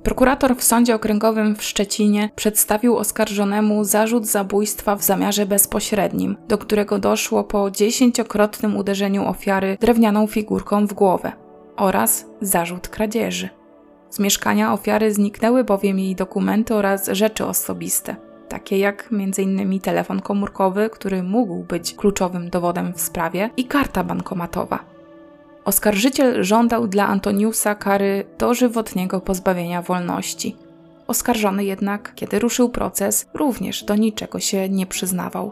Prokurator w Sądzie Okręgowym w Szczecinie przedstawił oskarżonemu zarzut zabójstwa w zamiarze bezpośrednim, do którego doszło po dziesięciokrotnym uderzeniu ofiary drewnianą figurką w głowę oraz zarzut kradzieży. Z mieszkania ofiary zniknęły bowiem jej dokumenty oraz rzeczy osobiste, takie jak m.in. telefon komórkowy, który mógł być kluczowym dowodem w sprawie, i karta bankomatowa. Oskarżyciel żądał dla Antoniusa kary dożywotniego pozbawienia wolności. Oskarżony jednak, kiedy ruszył proces, również do niczego się nie przyznawał.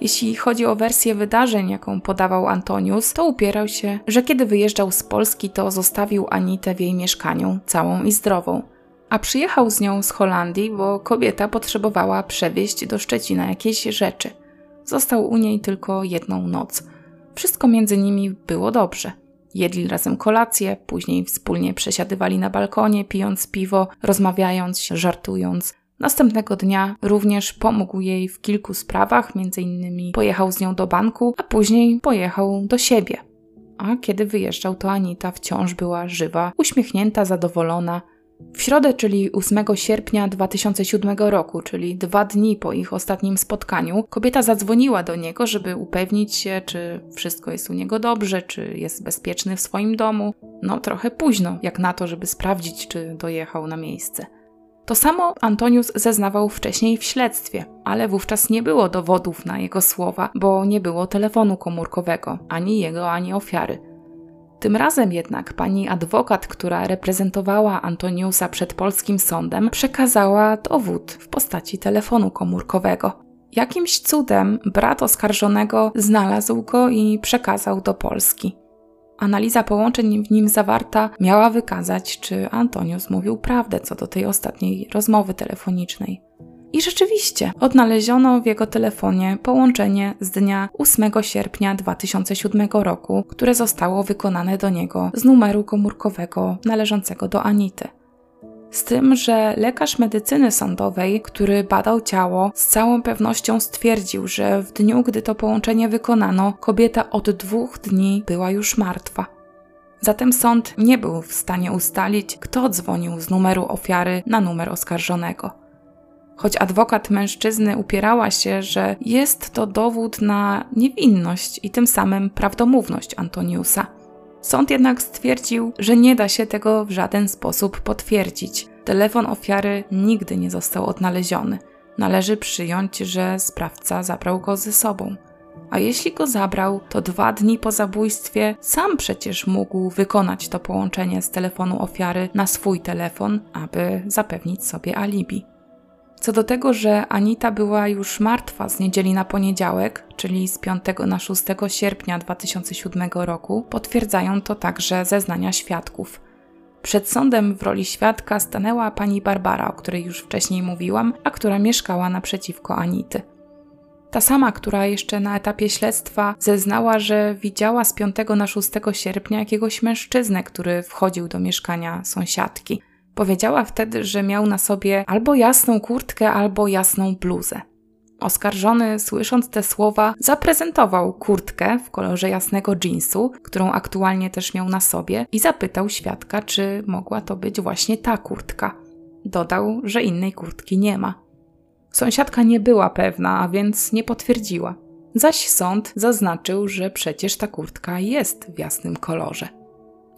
Jeśli chodzi o wersję wydarzeń, jaką podawał Antonius, to upierał się, że kiedy wyjeżdżał z Polski, to zostawił Anitę w jej mieszkaniu, całą i zdrową. A przyjechał z nią z Holandii, bo kobieta potrzebowała przewieźć do Szczecina jakieś rzeczy. Został u niej tylko jedną noc. Wszystko między nimi było dobrze. Jedli razem kolację, później wspólnie przesiadywali na balkonie, pijąc piwo, rozmawiając, żartując. Następnego dnia również pomógł jej w kilku sprawach, między innymi pojechał z nią do banku, a później pojechał do siebie. A kiedy wyjeżdżał, to Anita wciąż była żywa, uśmiechnięta, zadowolona. W środę, czyli 8 sierpnia 2007 roku, czyli dwa dni po ich ostatnim spotkaniu, kobieta zadzwoniła do niego, żeby upewnić się, czy wszystko jest u niego dobrze, czy jest bezpieczny w swoim domu. No, trochę późno, jak na to, żeby sprawdzić, czy dojechał na miejsce. To samo Antonius zeznawał wcześniej w śledztwie, ale wówczas nie było dowodów na jego słowa, bo nie było telefonu komórkowego, ani jego, ani ofiary. Tym razem jednak pani adwokat, która reprezentowała Antoniusa przed polskim sądem, przekazała dowód w postaci telefonu komórkowego. Jakimś cudem brat oskarżonego znalazł go i przekazał do Polski. Analiza połączeń w nim zawarta miała wykazać, czy Antonius mówił prawdę co do tej ostatniej rozmowy telefonicznej. I rzeczywiście odnaleziono w jego telefonie połączenie z dnia 8 sierpnia 2007 roku, które zostało wykonane do niego z numeru komórkowego należącego do Anity. Z tym, że lekarz medycyny sądowej, który badał ciało, z całą pewnością stwierdził, że w dniu, gdy to połączenie wykonano, kobieta od dwóch dni była już martwa. Zatem sąd nie był w stanie ustalić, kto dzwonił z numeru ofiary na numer oskarżonego choć adwokat mężczyzny upierała się, że jest to dowód na niewinność i tym samym prawdomówność Antoniusa. Sąd jednak stwierdził, że nie da się tego w żaden sposób potwierdzić. Telefon ofiary nigdy nie został odnaleziony. Należy przyjąć, że sprawca zabrał go ze sobą. A jeśli go zabrał, to dwa dni po zabójstwie sam przecież mógł wykonać to połączenie z telefonu ofiary na swój telefon, aby zapewnić sobie alibi. Co do tego, że Anita była już martwa z niedzieli na poniedziałek, czyli z 5 na 6 sierpnia 2007 roku, potwierdzają to także zeznania świadków. Przed sądem w roli świadka stanęła pani Barbara, o której już wcześniej mówiłam, a która mieszkała naprzeciwko Anity. Ta sama, która jeszcze na etapie śledztwa zeznała, że widziała z 5 na 6 sierpnia jakiegoś mężczyznę, który wchodził do mieszkania sąsiadki. Powiedziała wtedy, że miał na sobie albo jasną kurtkę, albo jasną bluzę. Oskarżony, słysząc te słowa, zaprezentował kurtkę w kolorze jasnego jeansu, którą aktualnie też miał na sobie, i zapytał świadka, czy mogła to być właśnie ta kurtka. Dodał, że innej kurtki nie ma. Sąsiadka nie była pewna, a więc nie potwierdziła. Zaś sąd zaznaczył, że przecież ta kurtka jest w jasnym kolorze.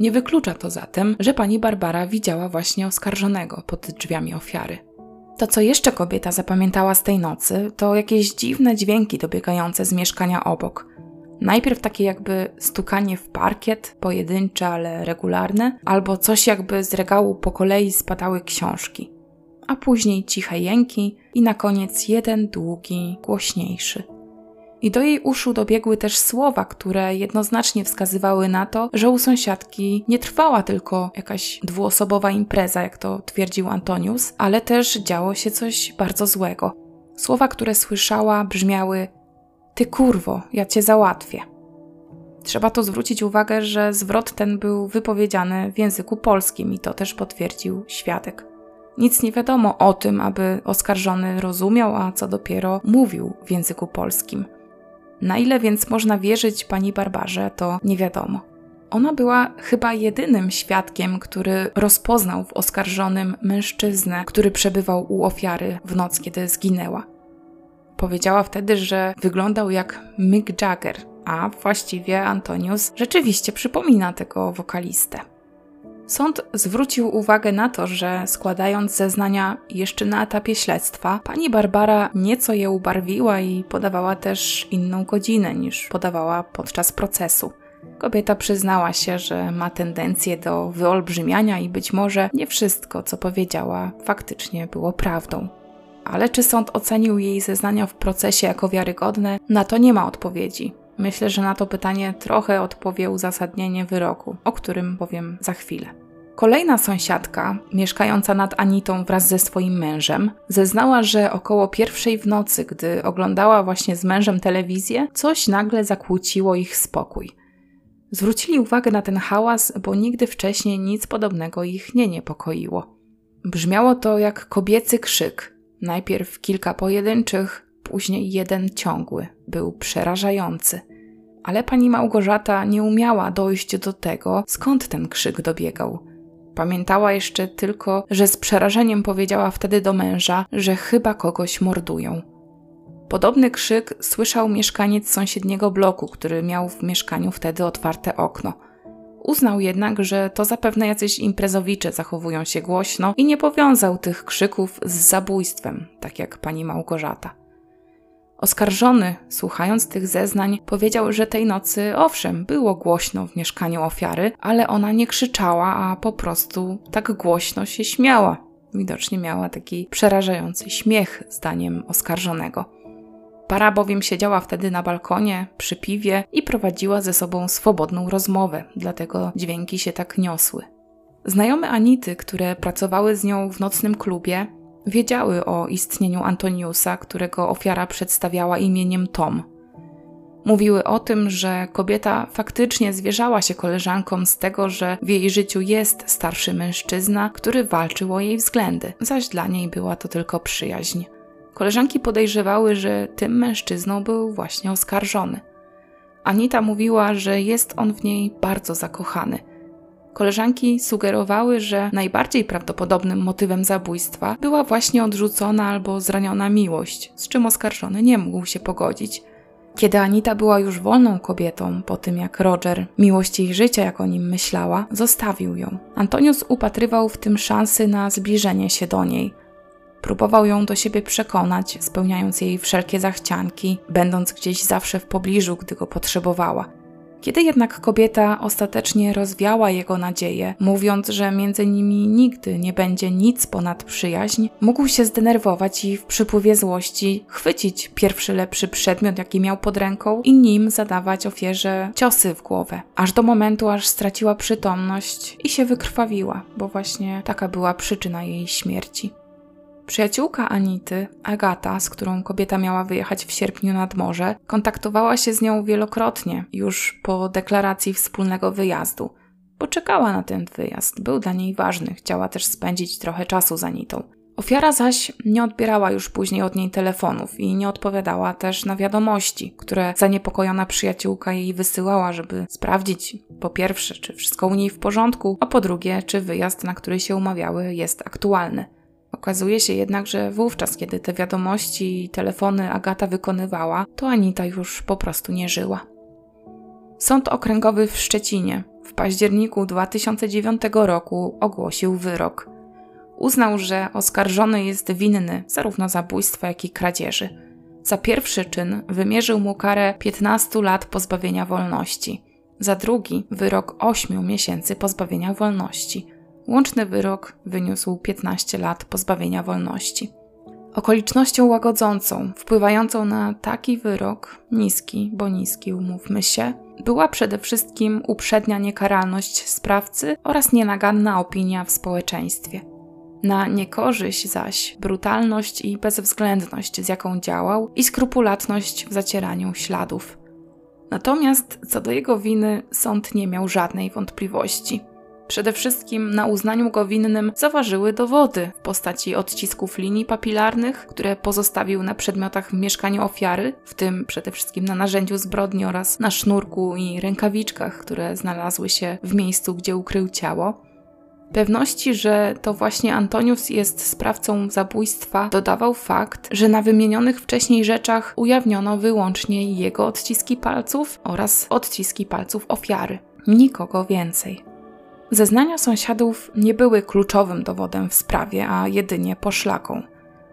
Nie wyklucza to zatem, że pani Barbara widziała właśnie oskarżonego pod drzwiami ofiary. To, co jeszcze kobieta zapamiętała z tej nocy, to jakieś dziwne dźwięki dobiegające z mieszkania obok. Najpierw takie jakby stukanie w parkiet, pojedyncze, ale regularne, albo coś jakby z regału po kolei spadały książki, a później ciche jęki i na koniec jeden długi, głośniejszy. I do jej uszu dobiegły też słowa, które jednoznacznie wskazywały na to, że u sąsiadki nie trwała tylko jakaś dwuosobowa impreza, jak to twierdził Antonius, ale też działo się coś bardzo złego. Słowa, które słyszała, brzmiały: Ty kurwo, ja cię załatwię. Trzeba tu zwrócić uwagę, że zwrot ten był wypowiedziany w języku polskim i to też potwierdził świadek. Nic nie wiadomo o tym, aby oskarżony rozumiał, a co dopiero mówił w języku polskim. Na ile więc można wierzyć pani Barbarze, to nie wiadomo. Ona była chyba jedynym świadkiem, który rozpoznał w oskarżonym mężczyznę, który przebywał u ofiary w noc, kiedy zginęła. Powiedziała wtedy, że wyglądał jak Mick Jagger, a właściwie Antonius rzeczywiście przypomina tego wokalistę. Sąd zwrócił uwagę na to, że składając zeznania jeszcze na etapie śledztwa, pani Barbara nieco je ubarwiła i podawała też inną godzinę niż podawała podczas procesu. Kobieta przyznała się, że ma tendencję do wyolbrzymiania i być może nie wszystko, co powiedziała, faktycznie było prawdą. Ale czy sąd ocenił jej zeznania w procesie jako wiarygodne? Na to nie ma odpowiedzi. Myślę, że na to pytanie trochę odpowie uzasadnienie wyroku, o którym powiem za chwilę. Kolejna sąsiadka, mieszkająca nad Anitą wraz ze swoim mężem, zeznała, że około pierwszej w nocy, gdy oglądała właśnie z mężem telewizję, coś nagle zakłóciło ich spokój. Zwrócili uwagę na ten hałas, bo nigdy wcześniej nic podobnego ich nie niepokoiło. Brzmiało to jak kobiecy krzyk. Najpierw kilka pojedynczych, później jeden ciągły. Był przerażający. Ale pani Małgorzata nie umiała dojść do tego, skąd ten krzyk dobiegał. Pamiętała jeszcze tylko, że z przerażeniem powiedziała wtedy do męża, że chyba kogoś mordują. Podobny krzyk słyszał mieszkaniec sąsiedniego bloku, który miał w mieszkaniu wtedy otwarte okno. Uznał jednak, że to zapewne jacyś imprezowicze zachowują się głośno i nie powiązał tych krzyków z zabójstwem, tak jak pani Małgorzata. Oskarżony, słuchając tych zeznań, powiedział, że tej nocy owszem, było głośno w mieszkaniu ofiary, ale ona nie krzyczała, a po prostu tak głośno się śmiała. Widocznie miała taki przerażający śmiech, zdaniem oskarżonego. Para bowiem siedziała wtedy na balkonie przy piwie i prowadziła ze sobą swobodną rozmowę, dlatego dźwięki się tak niosły. Znajome Anity, które pracowały z nią w nocnym klubie, Wiedziały o istnieniu Antoniusa, którego ofiara przedstawiała imieniem Tom. Mówiły o tym, że kobieta faktycznie zwierzała się koleżankom z tego, że w jej życiu jest starszy mężczyzna, który walczył o jej względy, zaś dla niej była to tylko przyjaźń. Koleżanki podejrzewały, że tym mężczyzną był właśnie oskarżony. Anita mówiła, że jest on w niej bardzo zakochany – Koleżanki sugerowały, że najbardziej prawdopodobnym motywem zabójstwa była właśnie odrzucona albo zraniona miłość, z czym oskarżony nie mógł się pogodzić. Kiedy Anita była już wolną kobietą, po tym jak Roger, miłość jej życia, jak o nim myślała, zostawił ją. Antonius upatrywał w tym szansy na zbliżenie się do niej. Próbował ją do siebie przekonać, spełniając jej wszelkie zachcianki, będąc gdzieś zawsze w pobliżu, gdy go potrzebowała. Kiedy jednak kobieta ostatecznie rozwiała jego nadzieję, mówiąc, że między nimi nigdy nie będzie nic ponad przyjaźń, mógł się zdenerwować i w przypływie złości chwycić pierwszy lepszy przedmiot, jaki miał pod ręką i nim zadawać ofierze ciosy w głowę, aż do momentu, aż straciła przytomność i się wykrwawiła, bo właśnie taka była przyczyna jej śmierci. Przyjaciółka Anity, Agata, z którą kobieta miała wyjechać w sierpniu nad morze, kontaktowała się z nią wielokrotnie już po deklaracji wspólnego wyjazdu, bo czekała na ten wyjazd, był dla niej ważny, chciała też spędzić trochę czasu z Anitą. Ofiara zaś nie odbierała już później od niej telefonów i nie odpowiadała też na wiadomości, które zaniepokojona przyjaciółka jej wysyłała, żeby sprawdzić po pierwsze, czy wszystko u niej w porządku, a po drugie, czy wyjazd, na który się umawiały, jest aktualny. Okazuje się jednak, że wówczas, kiedy te wiadomości i telefony Agata wykonywała, to Anita już po prostu nie żyła. Sąd Okręgowy w Szczecinie w październiku 2009 roku ogłosił wyrok. Uznał, że oskarżony jest winny zarówno zabójstwa, jak i kradzieży. Za pierwszy czyn wymierzył mu karę 15 lat pozbawienia wolności, za drugi wyrok 8 miesięcy pozbawienia wolności. Łączny wyrok wyniósł 15 lat pozbawienia wolności. Okolicznością łagodzącą, wpływającą na taki wyrok, niski, bo niski, umówmy się, była przede wszystkim uprzednia niekaralność sprawcy oraz nienaganna opinia w społeczeństwie. Na niekorzyść zaś brutalność i bezwzględność, z jaką działał, i skrupulatność w zacieraniu śladów. Natomiast co do jego winy, sąd nie miał żadnej wątpliwości. Przede wszystkim na uznaniu go winnym zaważyły dowody w postaci odcisków linii papilarnych, które pozostawił na przedmiotach w mieszkaniu ofiary, w tym przede wszystkim na narzędziu zbrodni oraz na sznurku i rękawiczkach, które znalazły się w miejscu, gdzie ukrył ciało. Pewności, że to właśnie Antonius jest sprawcą zabójstwa, dodawał fakt, że na wymienionych wcześniej rzeczach ujawniono wyłącznie jego odciski palców oraz odciski palców ofiary. Nikogo więcej. Zeznania sąsiadów nie były kluczowym dowodem w sprawie, a jedynie poszlaką.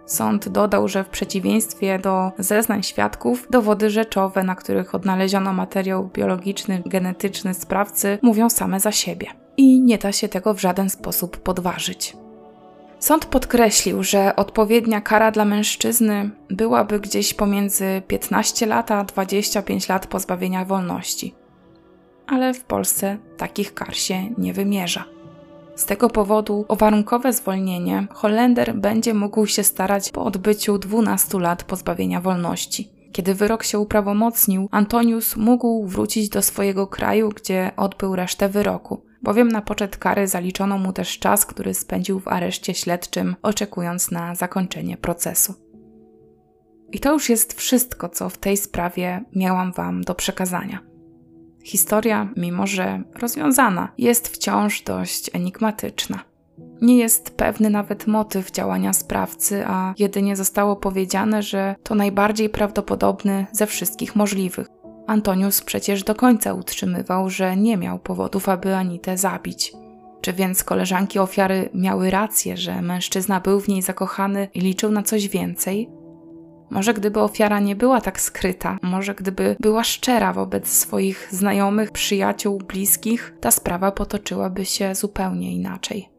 Sąd dodał, że w przeciwieństwie do zeznań świadków, dowody rzeczowe, na których odnaleziono materiał biologiczny, genetyczny sprawcy, mówią same za siebie i nie da się tego w żaden sposób podważyć. Sąd podkreślił, że odpowiednia kara dla mężczyzny byłaby gdzieś pomiędzy 15 lat a 25 lat pozbawienia wolności ale w Polsce takich kar się nie wymierza. Z tego powodu o warunkowe zwolnienie Holender będzie mógł się starać po odbyciu 12 lat pozbawienia wolności. Kiedy wyrok się uprawomocnił, Antonius mógł wrócić do swojego kraju, gdzie odbył resztę wyroku, bowiem na poczet kary zaliczono mu też czas, który spędził w areszcie śledczym, oczekując na zakończenie procesu. I to już jest wszystko, co w tej sprawie miałam Wam do przekazania. Historia, mimo że rozwiązana, jest wciąż dość enigmatyczna. Nie jest pewny nawet motyw działania sprawcy, a jedynie zostało powiedziane, że to najbardziej prawdopodobny ze wszystkich możliwych. Antonius przecież do końca utrzymywał, że nie miał powodów, aby Anitę zabić. Czy więc koleżanki ofiary miały rację, że mężczyzna był w niej zakochany i liczył na coś więcej? Może gdyby ofiara nie była tak skryta, może gdyby była szczera wobec swoich znajomych, przyjaciół, bliskich, ta sprawa potoczyłaby się zupełnie inaczej.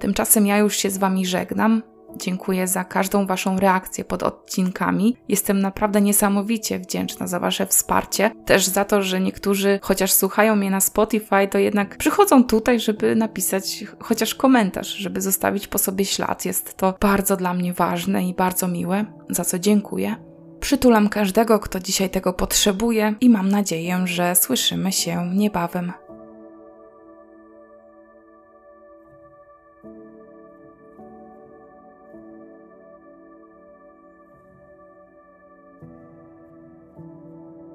Tymczasem ja już się z Wami żegnam. Dziękuję za każdą Waszą reakcję pod odcinkami. Jestem naprawdę niesamowicie wdzięczna za Wasze wsparcie. Też za to, że niektórzy, chociaż słuchają mnie na Spotify, to jednak przychodzą tutaj, żeby napisać chociaż komentarz, żeby zostawić po sobie ślad. Jest to bardzo dla mnie ważne i bardzo miłe, za co dziękuję. Przytulam każdego, kto dzisiaj tego potrzebuje i mam nadzieję, że słyszymy się niebawem.